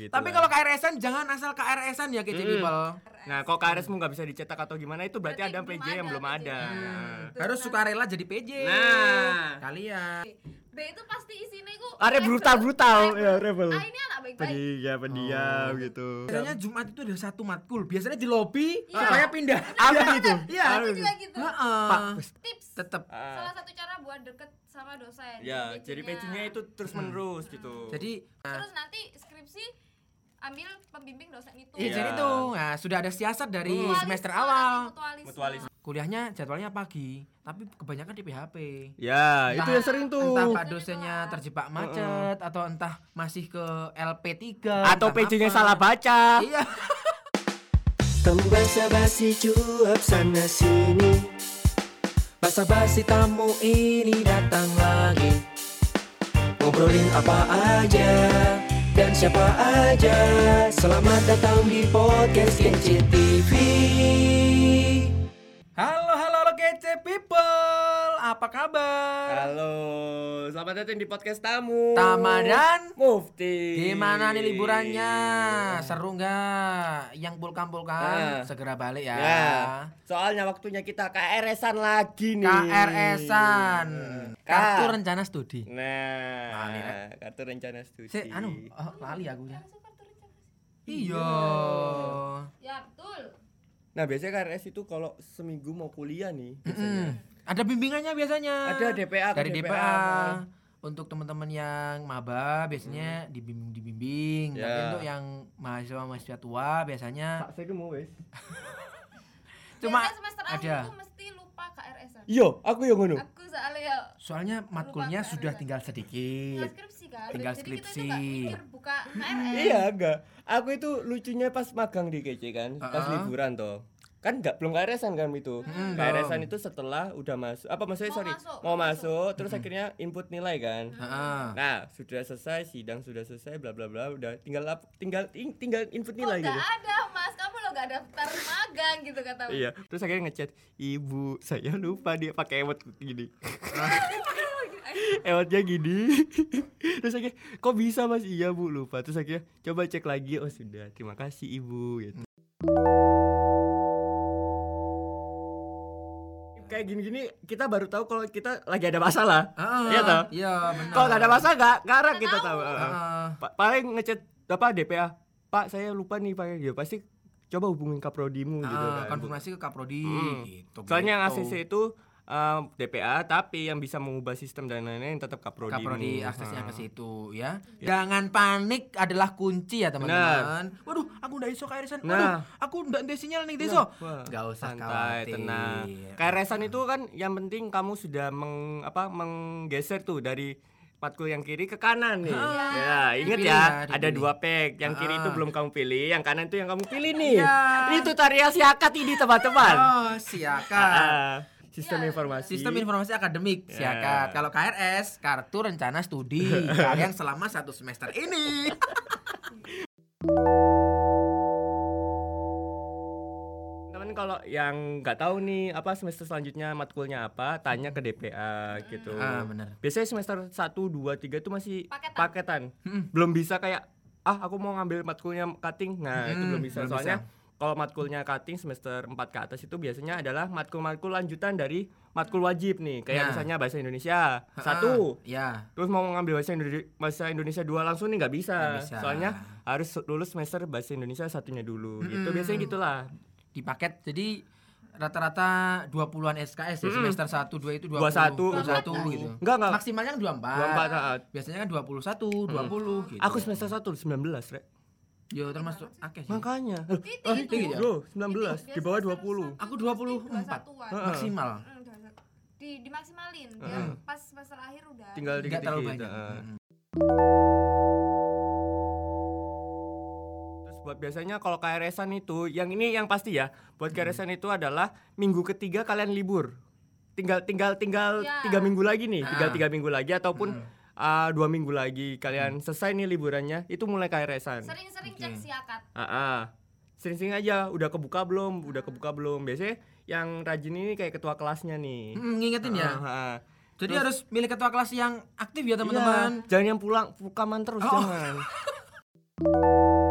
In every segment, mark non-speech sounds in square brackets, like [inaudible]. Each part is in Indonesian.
gitu. Tapi kalau KRS-an jangan asal KRS-an ya kece Mm-mm. people. Nah, kalau KRS-mu nggak bisa dicetak atau gimana itu berarti, Berarti ada PJ yang ada belum PJ. ada. Hmm. Nah. Terus Harus nanti- sukarela jadi PJ. Nah. Kalian. B itu pasti isinya itu Are brutal brutal ya rebel. Ah ini anak baik-baik. Pendiam, pendiam Oh. gitu. Biasanya Jumat itu ada satu matkul. Biasanya di lobi Iya. supaya pindah. Apa gitu? Iya. Aku juga gitu. Heeh. Pak, Tips. Tetep. Ah. Salah satu cara buat deket sama dosen. Ya, jadi PJ-nya itu terus menerus gitu. Jadi nah, terus nanti skripsi ambil pembimbing dosen itu. Iya, Iya. jadi tuh. Nah, sudah ada siasat dari Mutualisme semester awal. Mutualisme. Mutualisme. Kuliahnya jadwalnya pagi, tapi kebanyakan di PHP. Ya, itu Entah- yang sering tuh. Entah Pak dosennya terjebak macet atau entah masih ke LP3 Atau PJ-nya salah baca. Iya. [laughs] Temu basa-basi cuap sana sini Basa-basi tamu ini datang lagi Ngobrolin apa aja dan siapa aja Selamat datang di podcast Kece TV Halo, halo, halo kece people. Apa kabar? Halo, selamat datang di podcast tamu. Tamadan Mufti. Gimana nih liburannya? Seru nggak? Yang pulkan-pulkan Ah. segera balik ya. Ya, soalnya waktunya kita KRS-an lagi nih. KRS-an. K. Kartu rencana studi. Nah, Lali, kartu rencana studi. Si, anu, oh, lali aku ya. Masuk kartu rencana studi. Iya. Ya betul. Nah, biasanya KRS itu kalau seminggu mau kuliah nih, biasanya. Mm. Ada bimbingannya biasanya. Ada DPA dari DPA. DPA. Untuk teman-teman yang maba biasanya dibimbing dibimbing. Tapi Ya. untuk yang mahasiswa mahasiswa tua biasanya Pak, saya mau wes. [laughs] cuma ada. Lupa KRS-an. Iya, aku yang ngono. Aku soalnya ya Soalnya matkulnya Lupa sudah KRS-an. tinggal tinggal sedikit. skripsi kan. Tinggal Jadi skripsi. nggak mikir buka KRS. Iya, enggak. Aku itu lucunya pas magang di KC kan, pas Uh-uh. liburan toh. Kan enggak belum KRS-an kan itu. Mm, KRS-an belum. itu setelah udah masuk. Apa maksudnya Mau sorry, masuk, mau mau masuk, terus akhirnya input nilai kan. Heeh. Nah, sudah selesai sidang sudah selesai bla bla bla udah tinggal lap- tinggal ting- tinggal input nilai nggak gitu. ada mas, kamu lo gak daftar magang gitu kata Iya, terus akhirnya ngechat, "Ibu, saya lupa dia pakai emot gini." [laughs] Emotnya gini. terus akhirnya, "Kok bisa, Mas?" "Iya, Bu, lupa." Terus akhirnya, "Coba cek lagi." "Oh, sudah. Terima kasih, Ibu." gitu. Kayak gini-gini kita baru tahu kalau kita lagi ada masalah. Heeh. Iya toh? Iya, benar. Kalau nggak ada masalah nggak ngarang kita Nggak tahu. tahu. Pa- paling ngechat apa DPA Pak saya lupa nih Pak ya pasti coba hubungin kaprodimu gitu Heeh, kan konfirmasi ke Kaprodi Hmm. gitu. soalnya yang gitu. ACC itu um, DPA tapi yang bisa mengubah sistem dan lain-lain tetap kaprodimu Kaprodi aksesnya ke Heeh. situ ya. Jangan panik adalah kunci ya teman-teman. Waduh, aku ndak iso KRS-an. Waduh, Nah. aku ndak ada sinyal nih deso. Wah, Nggak usah santai khawatir. tenang KRS-an itu kan yang penting kamu sudah meng, apa menggeser tuh dari matkul yang kiri ke kanan nih. Ah, ya, inget dipilih ya, ya, ada dua pack. Yang kiri itu belum kamu pilih, yang kanan itu yang kamu pilih nih. Ya. Ini tutorial siakat ini teman-teman. Oh, siakan. Ah, sistem informasi. Sistem informasi akademik, Ya. siakat. Kalau KRS, kartu rencana studi [laughs] kalian selama satu semester ini. [laughs] yang nggak tahu nih apa semester selanjutnya matkulnya apa, tanya ke DPA gitu. ah, benar. Biasanya semester 1 2 3 itu masih Paketan. paketan. Mm. Belum bisa kayak ah aku mau ngambil matkulnya cutting. Nah, itu Mm, belum bisa. belum Soalnya bisa. kalau matkulnya cutting semester 4 ke atas itu biasanya adalah matkul-matkul lanjutan dari matkul wajib nih. Kayak Ya. misalnya bahasa Indonesia Ah, satu. Ya. Terus mau ngambil bahasa Indonesia, bahasa Indonesia dua langsung nih nggak bisa. Nggak bisa. Soalnya harus lulus semester bahasa Indonesia satunya dulu. Gitu Mm-mm. biasanya gitulah. Di paket jadi rata-rata 20-an SKS ya, Mm-mm. semester 1 2 itu 20. 21, 21 20. gitu. Enggak enggak. Maksimalnya kan 24. 24 saat. Biasanya kan 21, 20 gitu. Aku semester 1 19, Rek. Yo termasuk akeh sih. Makanya. Titik Oh, itu. tinggi ya? Bro, 19 Titik. di bawah Biasanya 20. semester Aku satu 24. pasti 21-an. Heeh. Maksimal. Mm, di dimaksimalin ya pas semester akhir udah Tinggal Enggak terlalu dikit-dikit. banyak. Buat biasanya kalau KRS-an itu, yang ini yang pasti ya, buat KRS-an itu adalah minggu ketiga kalian libur. Tinggal tinggal tinggal Ya. tiga minggu lagi nih, tinggal Ah. tiga minggu lagi ataupun ah, dua minggu lagi kalian selesai nih liburannya, itu mulai KRS-an. sering-sering cek Oke. siakat Ah, ah. Sering-sering aja, udah kebuka belum? Udah kebuka belum? Biasanya yang rajin ini kayak ketua kelasnya nih. Mm, ngingetin ya. Ah, ah. Jadi Terus- harus milih ketua kelas yang aktif ya teman-teman. Iya, jangan yang pulang pukaman terus Oh. jangan. [laughs]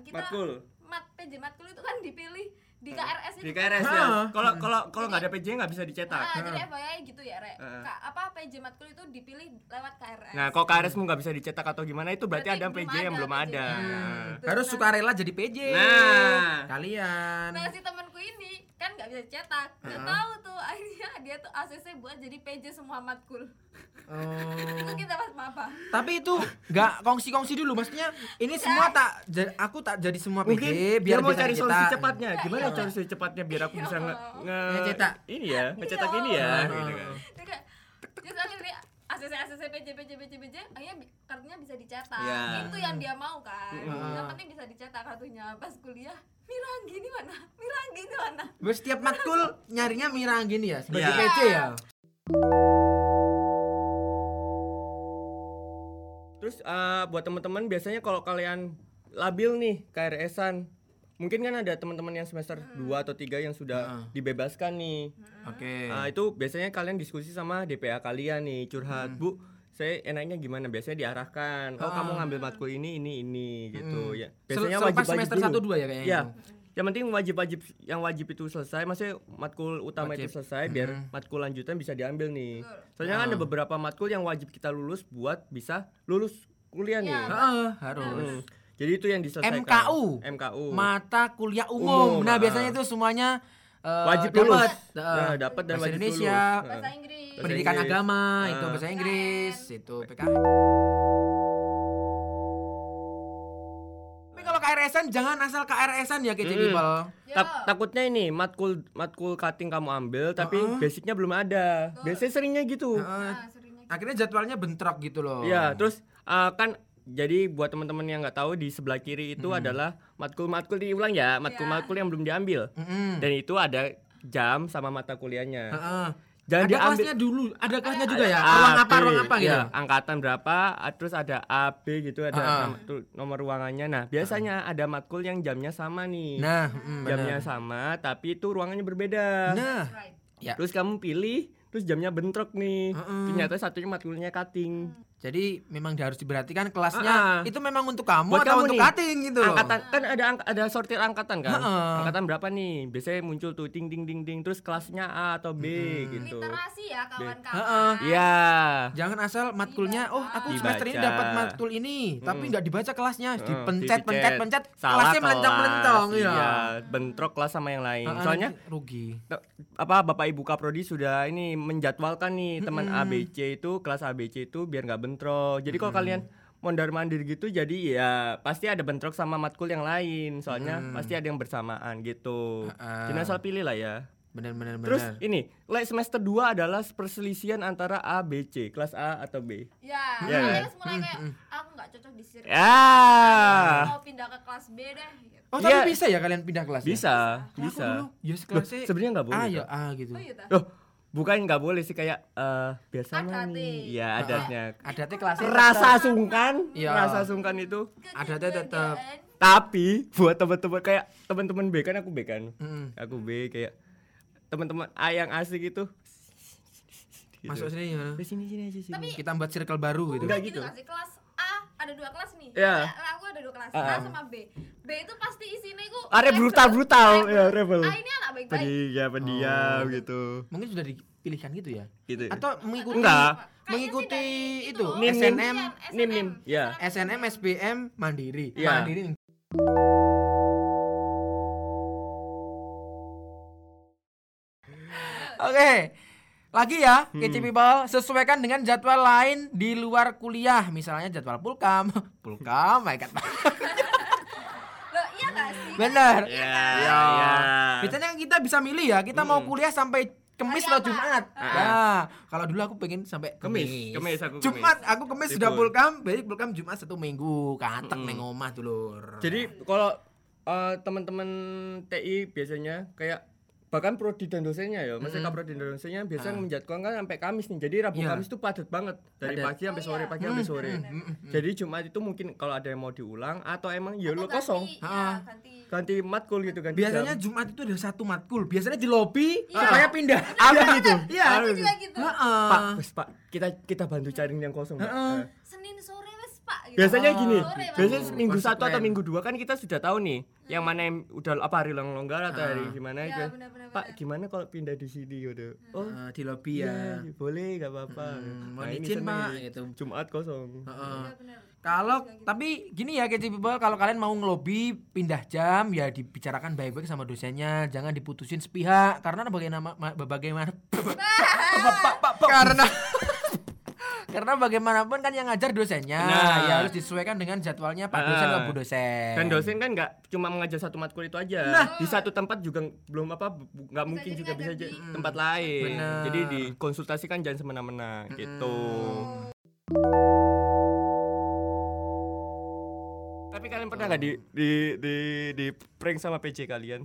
kita Matkul. mat PJ matkul itu kan dipilih di KRS itu Di kan. KRS ya. Kalau kalau kalau nggak ada PJ nggak bisa dicetak. Ah, jadi FYI gitu ya, Rek. Apa PJ matkul itu dipilih lewat KRS. Nah, kalau KRS-mu nggak bisa dicetak atau gimana itu berarti, Berarti ada PJ yang belum ada. Nah. Betul. Harus Nah, sukarela jadi PJ. Nah. Kalian. Nah, si temanku ini kan nggak bisa cetak. Nggak tahu tuh [laughs] akhirnya dia tuh ACC buat jadi PJ semua matkul. Itu Oh. kita pas apa? Tapi itu nggak kongsi-kongsi dulu maksudnya ini semua tak aku tak jadi semua PJ Mungkin biar dia mau cari solusi cepatnya. Gimana Iya. cari solusi cepatnya biar aku bisa nge, nge Ngecetak. ini ya, ngecetak Iya. ini ya gitu kan. Terus akhirnya ACC ACC PJ PJ PJ PJ akhirnya kartunya bisa dicetak. Iya. Itu yang dia mau kan. Yang penting bisa dicetak kartunya pas kuliah. Miranggi ini mana? Miranggi ini mana? Terus setiap matkul nyarinya mirang gini ya sebagai Iya. PJ ya. Terus eh, buat teman-teman biasanya kalau kalian labil nih KRS-an mungkin kan ada teman-teman yang semester 2 atau 3 yang sudah Heeh. dibebaskan nih. Oke. Ah, itu biasanya kalian diskusi sama DPA kalian nih, curhat, Bu. Saya enaknya gimana? Biasanya diarahkan. Oh, kamu ngambil matkul ini ini ini gitu ya. Biasanya Sel- wajib semester satu dua ya kayaknya Ya. itu. Yang penting wajib-wajib yang wajib itu selesai, maksudnya matkul utama itu Wajib. selesai biar matkul lanjutan bisa diambil nih. Soalnya kan ada beberapa matkul yang wajib kita lulus buat bisa lulus kuliah nih. Heeh, harus. Hmm. Jadi itu yang diselesaikan. MKU. MKU. Mata kuliah umum. Umum, Nah, ah. biasanya itu semuanya eh, wajib dapat. lulus. Heeh. Nah, dapat dan Bahasa wajib Indonesia, lulus. Bahasa. Inggris. Bahasa pendidikan Inggris. agama Ah. itu bahasa Inggris itu PKN. Tapi kalau KRS-an jangan asal KRS-an ya Mm. people. Ya. Tak- takutnya ini matkul matkul cutting kamu ambil tapi Heeh. basicnya belum ada. Biasanya seringnya gitu. Heeh. Nah, seringnya gitu. Akhirnya jadwalnya bentrok gitu loh. Iya, terus uh, kan jadi buat teman-teman yang nggak tahu di sebelah kiri itu adalah matkul-matkul diulang ya, matkul-matkul yang belum diambil. Mm-mm. Dan itu ada jam sama mata kuliahnya. Heeh. Jangan ada diambil kelasnya dulu, ada kelasnya juga ya. A, Ruang apa, B, ruang apa gitu. ya, angkatan berapa, terus ada A, B gitu, ada nom- tu- nomor ruangannya. Nah, biasanya ada matkul yang jamnya sama nih. Nah, mm, jamnya benar. sama, tapi itu ruangannya berbeda. Nah, Right. ya. Terus kamu pilih, terus jamnya bentrok nih. Heeh. Ternyata satunya matkulnya cutting. Jadi memang harus diperhatikan kelasnya Ah, ah. itu memang untuk kamu Buat atau kamu untuk nih, cutting gitu loh. Angkatan kan ada angk- ada sortir angkatan kan. Heeh. Angkatan berapa nih? Biasanya muncul tuh ting ting ting ting terus kelasnya A atau B gitu. Literasi ya kawan-kawan. Heeh. Iya. Jangan asal matkulnya, oh aku semester ini Dibaca. dapat matkul ini, tapi nggak dibaca kelasnya, Heeh, dipencet, pencet, pencet, Salah kelasnya melencong-melencong kelas, ya. Iya, bentrok kelas sama yang lain. Heeh, Soalnya nanti rugi. apa Bapak Ibu Kaprodi sudah ini menjadwalkan nih teman ABC itu kelas ABC itu biar nggak bentrok. Jadi kalau kalian mondar mandir gitu jadi ya pasti ada bentrok sama matkul yang lain. Soalnya pasti ada yang bersamaan gitu. Heeh. Jangan asal pilih lah ya. Bener bener Terus bener. ini, like semester 2 adalah perselisihan antara A, B, C, kelas A atau B. Ya, Ya. yeah. terus mulai kayak aku nggak cocok di sini. Ya. Mau pindah ke kelas B deh. gitu. Oh tapi Iya. bisa ya kalian pindah kelas? Bisa, Aku bisa. dulu, ya Loh, kelasnya sebenarnya nggak boleh. Ah ya ah gitu. Oh iya? Bukan nggak boleh sih kayak eh biasa Adatnya. nih. Ya, adatnya. Ada teh kelasnya Rasa sungkan, Iya. rasa sungkan itu. Ada teh tetap. Tapi buat teman-teman kayak teman-teman B kan aku B kan. Mm. Aku B kayak teman-teman A yang asik itu gitu. Masuk sini ya. Di sini sini aja sini. Tapi Kita buat circle baru gitu. Enggak gitu gitu. Kelas A ada dua kelas nih. Iya. Nah, Aku ada dua kelas. Ah, A ah. sama B. B itu pasti isinya itu Are rebel. brutal-brutal, Rebel. ya, rebel. A ini anak baik-baik. Pendiam, pendiam Oh. gitu. Mungkin sudah dipilihkan gitu ya? Gitu. Atau mengikuti Enggak. Mengikuti itu. Nim, nim. SNM Iya, Nim, nim. Ya. SNM SBM Mandiri. Iya. Mandiri. Oke. Lagi ya, Hmm. KC People, sesuaikan dengan jadwal lain di luar kuliah, misalnya jadwal pulkam. [laughs] Pulkam, my god. [laughs] Loh, iya nggak sih? Bener. Ya. Ya. ya. Biasanya kan kita bisa milih ya, kita mau kuliah sampai Kemis atau? Jumat. Ah. Nah, kalau dulu aku pengen sampai Kemis, Kemis aku Kemis. Jumat, aku Kemis sudah Libur. pulkam, jadi pulkam Jumat satu minggu, kantek Mm-mm. neng omah dulur. Jadi kalau eh, teman-teman TI biasanya kayak bahkan prodi dan dosennya ya, maksudnya prodi dan dosennya biasanya menjadwalkan sampai Kamis nih. Jadi Rabu Iya. Kamis itu padat banget dari Padat. pagi sampai Oh, sore, iya. pagi sampai sore. Mm-mm. Jadi Jumat itu mungkin kalau ada yang mau diulang atau emang ya lo kosong, ganti, Ah. ya, ganti. ganti matkul gitu kan. Biasanya Jumat itu ada satu matkul, biasanya di lobi Iya. supaya pindah. Apa gitu? Iya. Aku juga gitu. Heeh. Pak, Pak, kita kita bantu cari yang kosong. Heeh. Eh, Senin sore gitu. Biasanya gini Sore, Mas. biasanya Oh, minggu satu atau minggu dua kan kita sudah tahu nih yang mana yang udah apa hari long longgar atau hari Ah. gimana Iya, gitu. benar-benar, pak benar. gimana kalau pindah di sini gitu oh Eh, di lobby iya ya boleh gak apa-apa Hmm, mau Nah, ini izin, Pak, gitu. Jumat kosong Heeh. Iya, benar. Kalau tapi gini ya Kece People kalau kalian mau ngelobi pindah jam ya dibicarakan baik-baik sama dosennya, jangan diputusin sepihak karena bagaimana ma- bagaimana karena karena bagaimanapun kan yang ngajar dosennya Benar. ya harus disesuaikan dengan jadwalnya Pak dosen Ah. atau Bu dosen. dan dosen kan nggak cuma mengajar satu matkul itu aja Nah. di satu tempat juga belum apa nggak mungkin juga bisa di- tempat lain Benar. jadi dikonsultasikan jangan semena-mena gitu tapi kalian pernah nggak di di di di prank sama PC kalian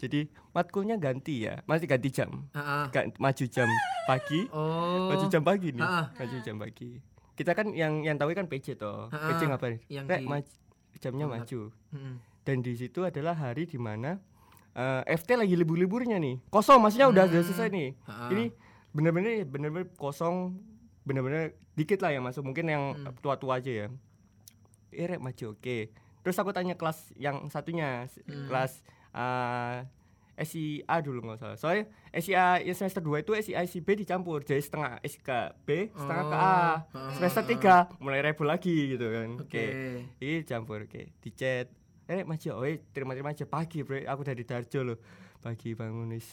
jadi matkulnya ganti ya masih ganti jam. Ga- maju jam pagi Oh. maju jam pagi nih Ha-ha. maju jam pagi kita kan yang yang tahu kan PC toh Ha-ha. PC ngapain Yang Rek, di- maj- jamnya Tempat. maju Mm-mm. dan di situ adalah hari di mana eh, FT lagi libur-liburnya nih kosong maksudnya udah udah selesai nih Ha-ha. ini bener-bener bener-bener kosong bener-bener dikit lah yang masuk mungkin yang Hmm. tua-tua aja ya eh Rek, maju oke terus aku tanya kelas yang satunya Hmm. kelas eh, SIA dulu nggak salah. Soalnya SIA yang semester 2 itu SIA SIB dicampur jadi setengah SK B setengah ke A. Oh. semester 3 mulai rebel lagi gitu kan. Oke. Oke. ini campur oke. Di chat eh maju oh eh, terima-terima aja. Pagi bro aku dari Darjo loh. Pagi bangun wis.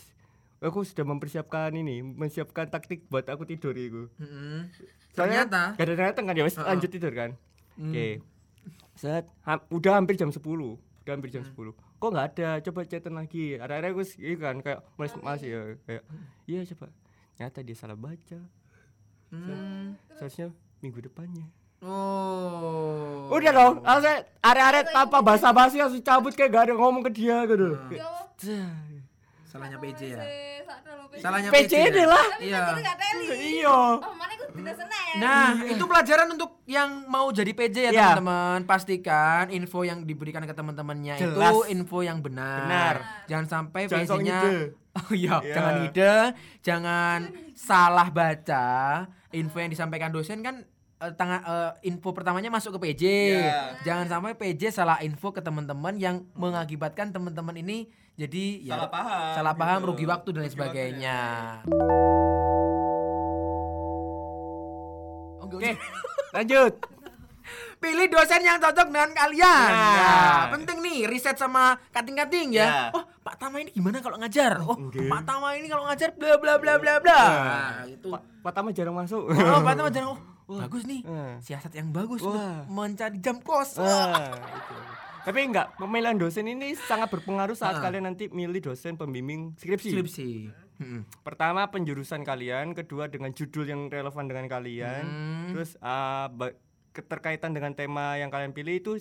Aku sudah mempersiapkan ini menyiapkan taktik buat aku tidur itu Mm-mm. soalnya Ternyata. gak ada datang kan ya wis Heeh. lanjut tidur kan? Hmm. oke set ha- udah hampir jam 10 udah hampir Hmm. jam 10 kok nggak ada? Coba chatan lagi. Ada ada aku iya kan kayak mas masih ya kayak iya coba. Nyata dia salah baca. Hmm. seharusnya minggu depannya. Oh. Udah dong, langsung are-are tanpa basa-basi langsung cabut kayak gak ada ngomong ke dia gitu. Yo, Salahnya PJ ya. lho, PJ. Salahnya PC ya? deh lah. Iya. Iya. Oh, tidak seneng. Nah, itu pelajaran untuk yang mau jadi PJ ya Iya. teman-teman. Pastikan info yang diberikan ke teman-temannya itu info yang benar. Benar. Jangan sampai PJ-nya. [laughs] Oh iya, Iya. jangan ide, jangan salah baca. Info yang disampaikan dosen kan eh, tanga- eh, info pertamanya masuk ke PJ. Iya. Jangan sampai PJ salah info ke teman-teman yang mengakibatkan teman-teman ini jadi ya, Salah paham salah paham, gitu. rugi waktu dan lain sebagainya. Oke, lanjut. [laughs] Pilih dosen yang cocok dengan kalian. Nah. Nah, penting nih riset sama kating-kating ya. Ya. Oh, Pak Tama ini gimana kalau ngajar? Oh, Oke. Pak Tama ini kalau ngajar bla bla bla bla bla. Nah, itu. Pak Pak Tama jarang masuk. Oh, Pak Tama jarang. Oh, bagus nih. Hmm. Siasat yang bagus Wah. mencari jam kos. Itu. Tapi enggak, pemilihan dosen ini sangat berpengaruh saat Ah. kalian nanti milih dosen pembimbing skripsi. Skripsi. Mm-mm. Pertama penjurusan kalian, kedua dengan judul yang relevan dengan kalian, Hmm. terus ba- keterkaitan dengan tema yang kalian pilih itu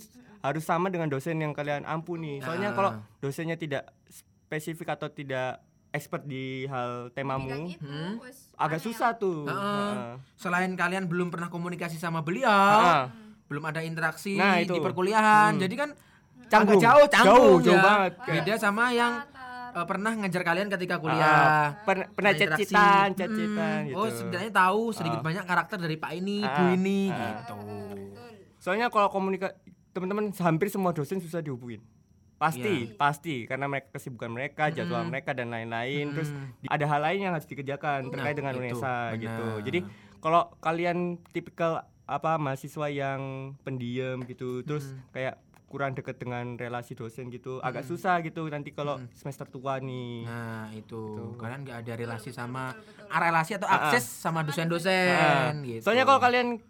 harus sama dengan dosen yang kalian ampuni. Soalnya Ah. kalau dosennya tidak spesifik atau tidak expert di hal temamu, itu, Hmm. agak susah tuh. Heeh. Heeh. Selain kalian belum pernah komunikasi sama beliau, Heeh. belum ada interaksi Nah, itu. di perkuliahan. Hmm. Jadi kan Canggung. agak jauh, canggung Jauh, jauh ya. banget. Beda sama yang eh, pernah ngajar kalian ketika Ah, kuliah. pernah pernah Ada interaksi. chat-citan, chat-citan Mm, gitu. Oh, setidaknya tahu sedikit Ah. banyak karakter dari Pak ini, Ah, Bu ini ah. gitu. Betul. Soalnya kalau komunikasi teman-teman hampir semua dosen susah dihubungin. Pasti, pasti karena mereka kesibukan mereka, jadwal Mm. mereka dan lain-lain. Terus Mm. di- ada hal lain yang harus dikerjakan terkait Nah, dengan itu, UNESA gitu. Jadi kalau kalian tipikal apa mahasiswa yang pendiam gitu, terus Mm. kayak kurang deket dengan relasi dosen gitu, agak susah gitu nanti kalau Mm. semester tua nih. Nah, itu. Gitu. Kalian nggak ada relasi sama betul, betul. ah, relasi atau Ah, ah. akses sama dosen-dosen gitu. Soalnya kalau kalian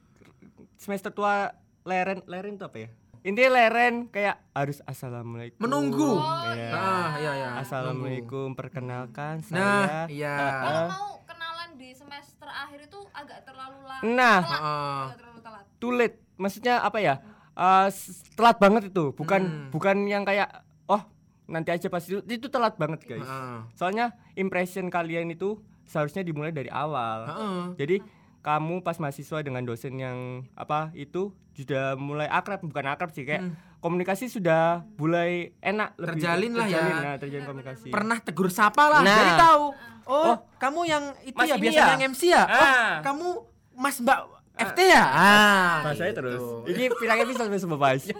semester tua leren leren itu apa ya? Intinya leren kayak harus assalamualaikum. Menunggu. Oh, Iya. Ah, iya ya. Assalamualaikum, perkenalkan Nah, saya. iya. Eh, Kalau mau kenalan di semester akhir itu agak terlalu lama. Nah. telat. Agak terlalu telat. too late. Maksudnya apa ya? Eh, s- telat banget itu. Bukan Hmm. bukan yang kayak oh nanti aja pas itu itu telat banget guys. Heeh. Soalnya impression kalian itu seharusnya dimulai dari awal. Heeh. Jadi kamu pas mahasiswa dengan dosen yang apa itu sudah mulai akrab bukan akrab sih kayak Hmm. komunikasi sudah mulai enak lebih Terjalin lah ya. terjalin, nah, terjalin komunikasi. Pernah tegur sapa lah, Nah. jadi tahu. Oh, Oh, kamu yang itu Mas ya biasanya ya? yang MC ya? Oh, Ah. kamu Mas Mbak FT ya? Ah, Bahasanya gitu. terus. Ini pirang episode wis membahas. [laughs]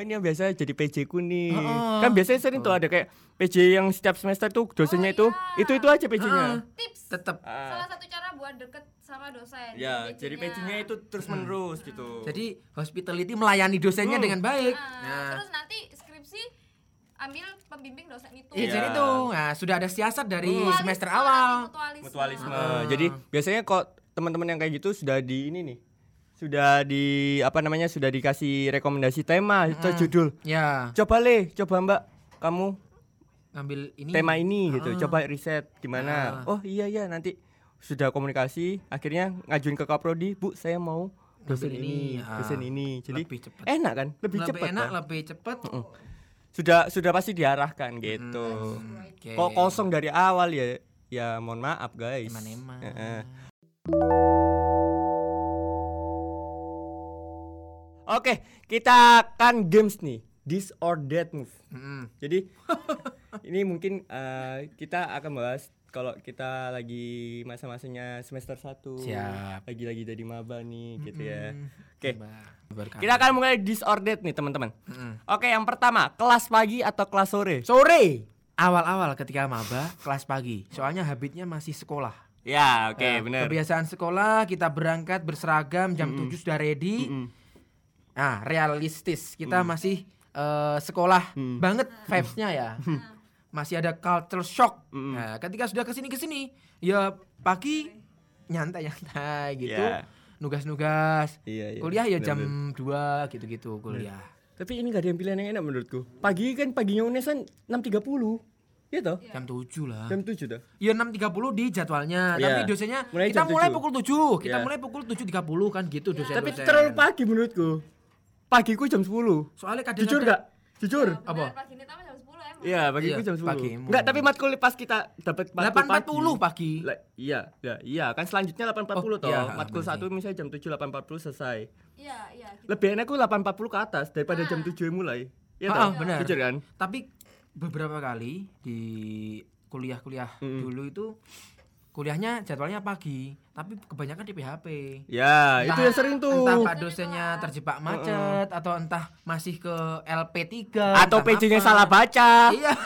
Oh ini yang biasa jadi PJ ku nih. Heeh. Kan biasanya sering tuh ada kayak PJ yang setiap semester tuh dosennya Oh, itu iya. itu itu aja PJ-nya. tips Tetap. salah satu cara buat deket sama dosen Ya, jadi PJ-nya itu terus menerus gitu. Jadi hospitality melayani dosennya Hmm. dengan baik. Nah, Nah, terus nanti skripsi ambil pembimbing dosen itu Iya, jadi itu. Nah, sudah ada siasat dari Mutualisme semester awal. mutualisme. mutualisme. Ah. Jadi biasanya kok teman-teman yang kayak gitu sudah di ini nih. Sudah di apa namanya? Sudah dikasih rekomendasi tema atau judul. Ya, Coba Le, coba Mbak, kamu ngambil ini. tema ini gitu. Ah. Coba riset gimana. Ah. Oh iya iya nanti sudah komunikasi, akhirnya ngajuin ke Kaprodi, Bu, saya mau dosen ini, ini, ah. dosen ini. Jadi Lebih cepat. enak kan? Lebih, lebih cepat enak, kan? lebih cepat. Sudah sudah pasti diarahkan gitu. Oke. Kok kosong dari awal ya? Ya mohon maaf guys. Eman-eman. Heeh. Oke, kita akan games nih. This or that move. Mm-mm. Jadi [laughs] ini mungkin eh, kita akan bahas kalau kita lagi masa-masanya semester 1 Siap. Lagi-lagi jadi maba nih gitu ya. Oke. Berkah. Kita akan mulai this or that nih teman-teman. Mm-mm. Oke, yang pertama, kelas pagi atau kelas sore? Sore. Awal-awal ketika maba kelas pagi. Soalnya habitnya masih sekolah. Ya, oke, Eh, benar. Kebiasaan sekolah kita berangkat berseragam jam 7 sudah ready. Mm-mm. Nah, realistis. Kita masih eh, sekolah Mm. banget vibes-nya ya. Masih ada culture shock. Mm. Nah, ketika sudah ke sini ke sini, ya pagi nyantai-nyantai gitu. Ya. Nugas-nugas. Iya, iya. Kuliah ya jam benar. 2 gitu-gitu kuliah. Tapi ini gak ada yang pilihan yang enak menurutku. Pagi kan paginya Unesan 6.30. Iya toh? Jam 7 lah. Jam 7 dah. Ya 6.30 di jadwalnya, Iya. tapi dosennya Mulai kita mulai 7. pukul 7. Kita Iya. mulai pukul 7.30 kan gitu dosen. Tapi terlalu pagi menurutku. Pagiku jam 10. Soalnya kadang Jujur gak? Jujur. Apa? pagi ini jam 10 emang Iya, pagiku Iya, jam 10. pagimu. Enggak, tapi matkul pas kita dapat matkul 8.40 pagi. Lah, iya, ya, iya, kan selanjutnya 8.40 Oh, toh. iya, matkul bener 1 misalnya jam 7 8.40 selesai. iya iya gitu. Lebih enak aku 8.40 ke atas daripada jam 7 yang mulai. Iya Ah, toh? ah, benar. Jujur kan? Tapi beberapa kali di kuliah-kuliah Mm-mm. dulu itu kuliahnya jadwalnya pagi, tapi kebanyakan di PHP. Ya, itu Entah- yang sering tuh. Entah Pak dosennya terjebak macet atau entah masih ke LP3 Atau PJ-nya salah baca. Iya. [laughs]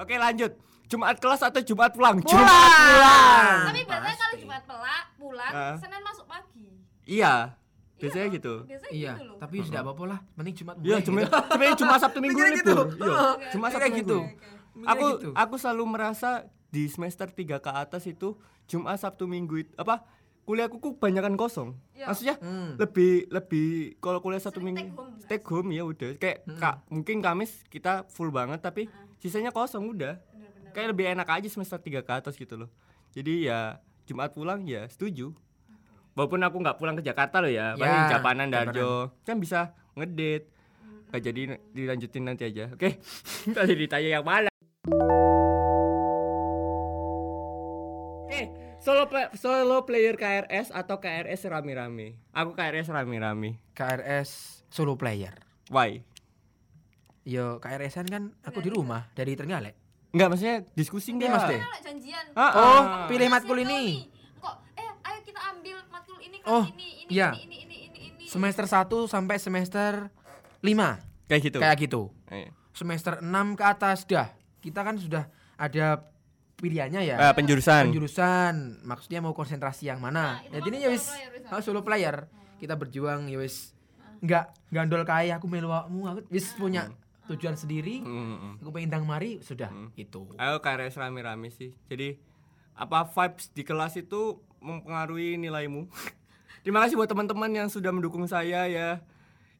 Oke, lanjut. Jumat kelas atau Jumat pulang? Pulang. Jumat pulang. tapi biasanya kalau. Jumat pelak pulang Ah. Senin masuk pagi Iya. Biasanya Iya, gitu. biasanya Iya, gitu loh tapi sudah apa-apa lah, mending Jumat Iya, mulai cuma gitu. [laughs] cuma cuma Sabtu Minggu Mikirnya gitu. libur. Iya, Heeh, cuma Sabtu gitu. Aku gitu. aku selalu merasa di semester 3 ke atas itu Jumat Sabtu Minggu itu apa kuliahku ku banyakan kosong. Iya. Maksudnya Hmm. lebih lebih kalau kuliah satu Sering minggu take home, take home ya udah kayak kak mungkin Kamis kita full banget tapi sisanya kosong udah Bener-bener. kayak lebih enak aja semester 3 ke atas gitu loh jadi ya Jumat pulang ya setuju walaupun aku nggak pulang ke Jakarta loh ya paling Ya, Japanan Darjo. Kan bisa ngedate. Nggak jadi dilanjutin nanti aja oke? [laughs] Tadi ditanya yang mana? Oke solo pla- solo player KRS atau KRS rame-rame? Aku KRS rame-rame. KRS solo player. why? Yo, KRS-an kan aku di rumah dari Trenggalek. Enggak maksudnya diskusi Iya, enggak Mas, Deh. Kan janjian. Ah, Oh, ah. pilih matkul ini. nih. kok eh ayo kita ambil matkul ini kelas Oh, ini ini, iya. ini ini ini ini ini Semester 1 sampai semester 5. kayak gitu Kayak gitu. Eh. Semester 6 ke atas dah. Kita kan sudah ada pilihannya ya. Eh, penjurusan penjurusan maksudnya mau konsentrasi yang mana Nah, jadi ini ya wis player, wis. oh, solo player kita berjuang ya wis nggak gandol kaya aku melu aku wis punya tujuan sendiri Mm, mm, mm. aku pengen tang mari sudah itu Ayo KRS rame-rame sih. Jadi apa vibes di kelas itu mempengaruhi nilaimu. [laughs] Terima kasih buat teman-teman yang sudah mendukung saya ya.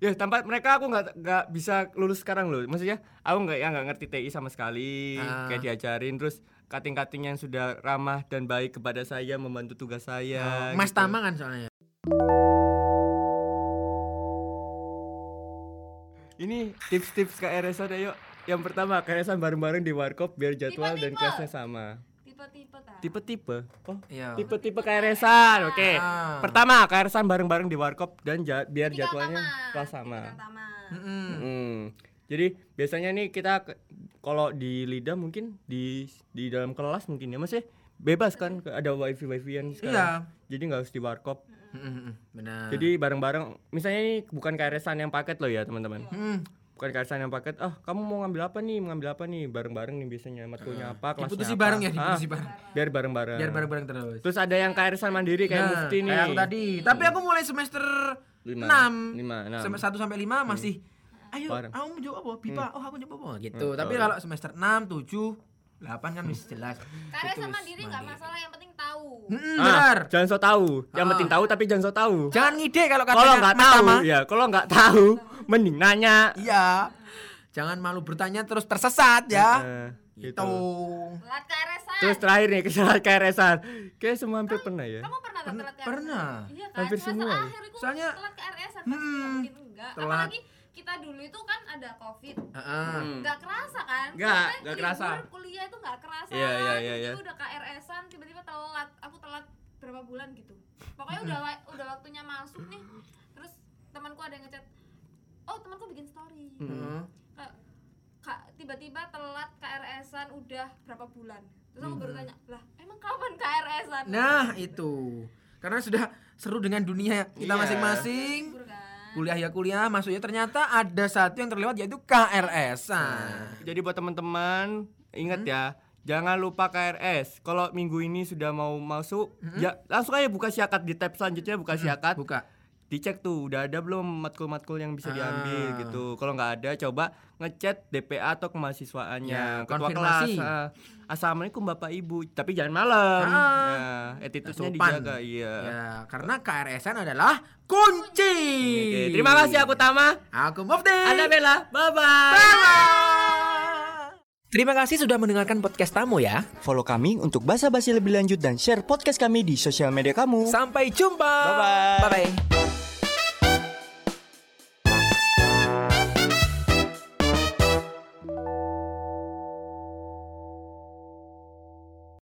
Ya tanpa mereka aku nggak nggak bisa lulus sekarang loh. Maksudnya aku nggak ya nggak ngerti TI sama sekali. Ah. Kayak diajarin terus kating-kating yang sudah ramah dan baik kepada saya membantu tugas saya. mas gitu. Tama kan soalnya Ini tips-tips KRS ada yuk. Yang pertama KRS bareng-bareng di warkop biar jadwal dan kelasnya sama. Tipe-tipe Tipe-tipe. Oh, iya tipe-tipe KRS-an. Oke. Ah. Pertama, KRS-an bareng-bareng di warkop dan ja- biar Tipikal jadwalnya kelas sama. tipikal taman. Mm-mm. Hmm. Jadi biasanya nih kita kalau di lidah mungkin di di dalam kelas mungkin ya masih bebas kan ada wifi wifian sekarang. Iya. Jadi nggak harus di warkop. Mm-mm, Benar. Jadi bareng-bareng. Misalnya ini bukan KRS-an yang paket loh ya teman-teman. Mm. Bukan KRS-an yang paket. Ah kamu mau ngambil apa nih? Mau ngambil apa nih? Bareng-bareng nih biasanya matkulnya apa? Kelasnya Diputusi apa. bareng ya, Ah, diputusi bareng. biar bareng-bareng. Biar bareng-bareng terus. Terus ada yang KRS-an mandiri kayak Nah, Mufti nih. Kayak aku tadi. Tapi aku mulai semester Lima. 6. Lima, enam. Sampai 1 sampai 5 masih ayo, Bareng. kamu mau jawab apa? Pipa. Oh, aku jawab apa? Gitu. Hmm, Tapi oh. kalau semester 6, 7, 8 kan [laughs] masih jelas. Karena sama diri nggak masalah yang penting tahu. Mm, Ah, benar. jangan so tahu. Yang Ah. penting tahu tapi jangan so tahu. Jangan ngide kalau Kalau katanya nggak tahu, ya kalau nggak tahu, mending nanya. Iya. Jangan malu bertanya terus tersesat ya. Eh, Gitu. gitu. Telat. Terus terakhir nih kesalahan KRS-an. Kayak semua hampir pernah ya. Kamu pernah KRS-an? pernah. Iya kan. Hampir semua. akhir itu Soalnya- telat KRS-an pasti Hmm, nggak mungkin enggak. telat. Apalagi kita dulu itu kan ada covid. Heeh. Hmm. Nggak kerasa kan? Nggak, nggak kerasa. Kuliah itu nggak kerasa. Iya, iya, iya, iya. Tiba-tiba udah KRS-an, tiba-tiba telat. Aku telat berapa bulan gitu. Pokoknya udah wa- udah waktunya masuk nih. Terus temanku ada yang ngechat. Oh, temanku bikin story. Heeh. Kak, Kak, tiba-tiba telat KRS-an udah berapa bulan. Terus aku baru tanya, "Lah, emang kapan KRS-an?" Hmm. Nah, itu. Karena sudah seru dengan dunia kita Iya. masing-masing. Kan. Kuliah ya kuliah, masuknya ternyata ada satu yang terlewat yaitu KRS-an. Jadi buat teman-teman ingat Hmm? ya, jangan lupa KRS. Kalau minggu ini sudah mau masuk, ya langsung aja buka syakat di tab selanjutnya buka. Hmm? Buka. Dicek tuh udah ada belum matkul-matkul yang bisa Ah. diambil gitu. Kalau nggak ada coba ngechat DPA atau kemahasiswaannya, Ya, ketua konfirmasi. kelas. ah. Assalamualaikum Bapak Ibu, tapi jangan malam. Ah. Ya, attitude-nya Sopan. dijaga, iya. Ya, karena KRS-an adalah kunci. Oke, terima kasih aku Tama. Aku Mufti. Ada Bella. Bye bye. Terima kasih sudah mendengarkan podcast tamu ya. Follow kami untuk basa-basi lebih lanjut dan share podcast kami di sosial media kamu. Sampai jumpa. Bye-bye. Bye bye.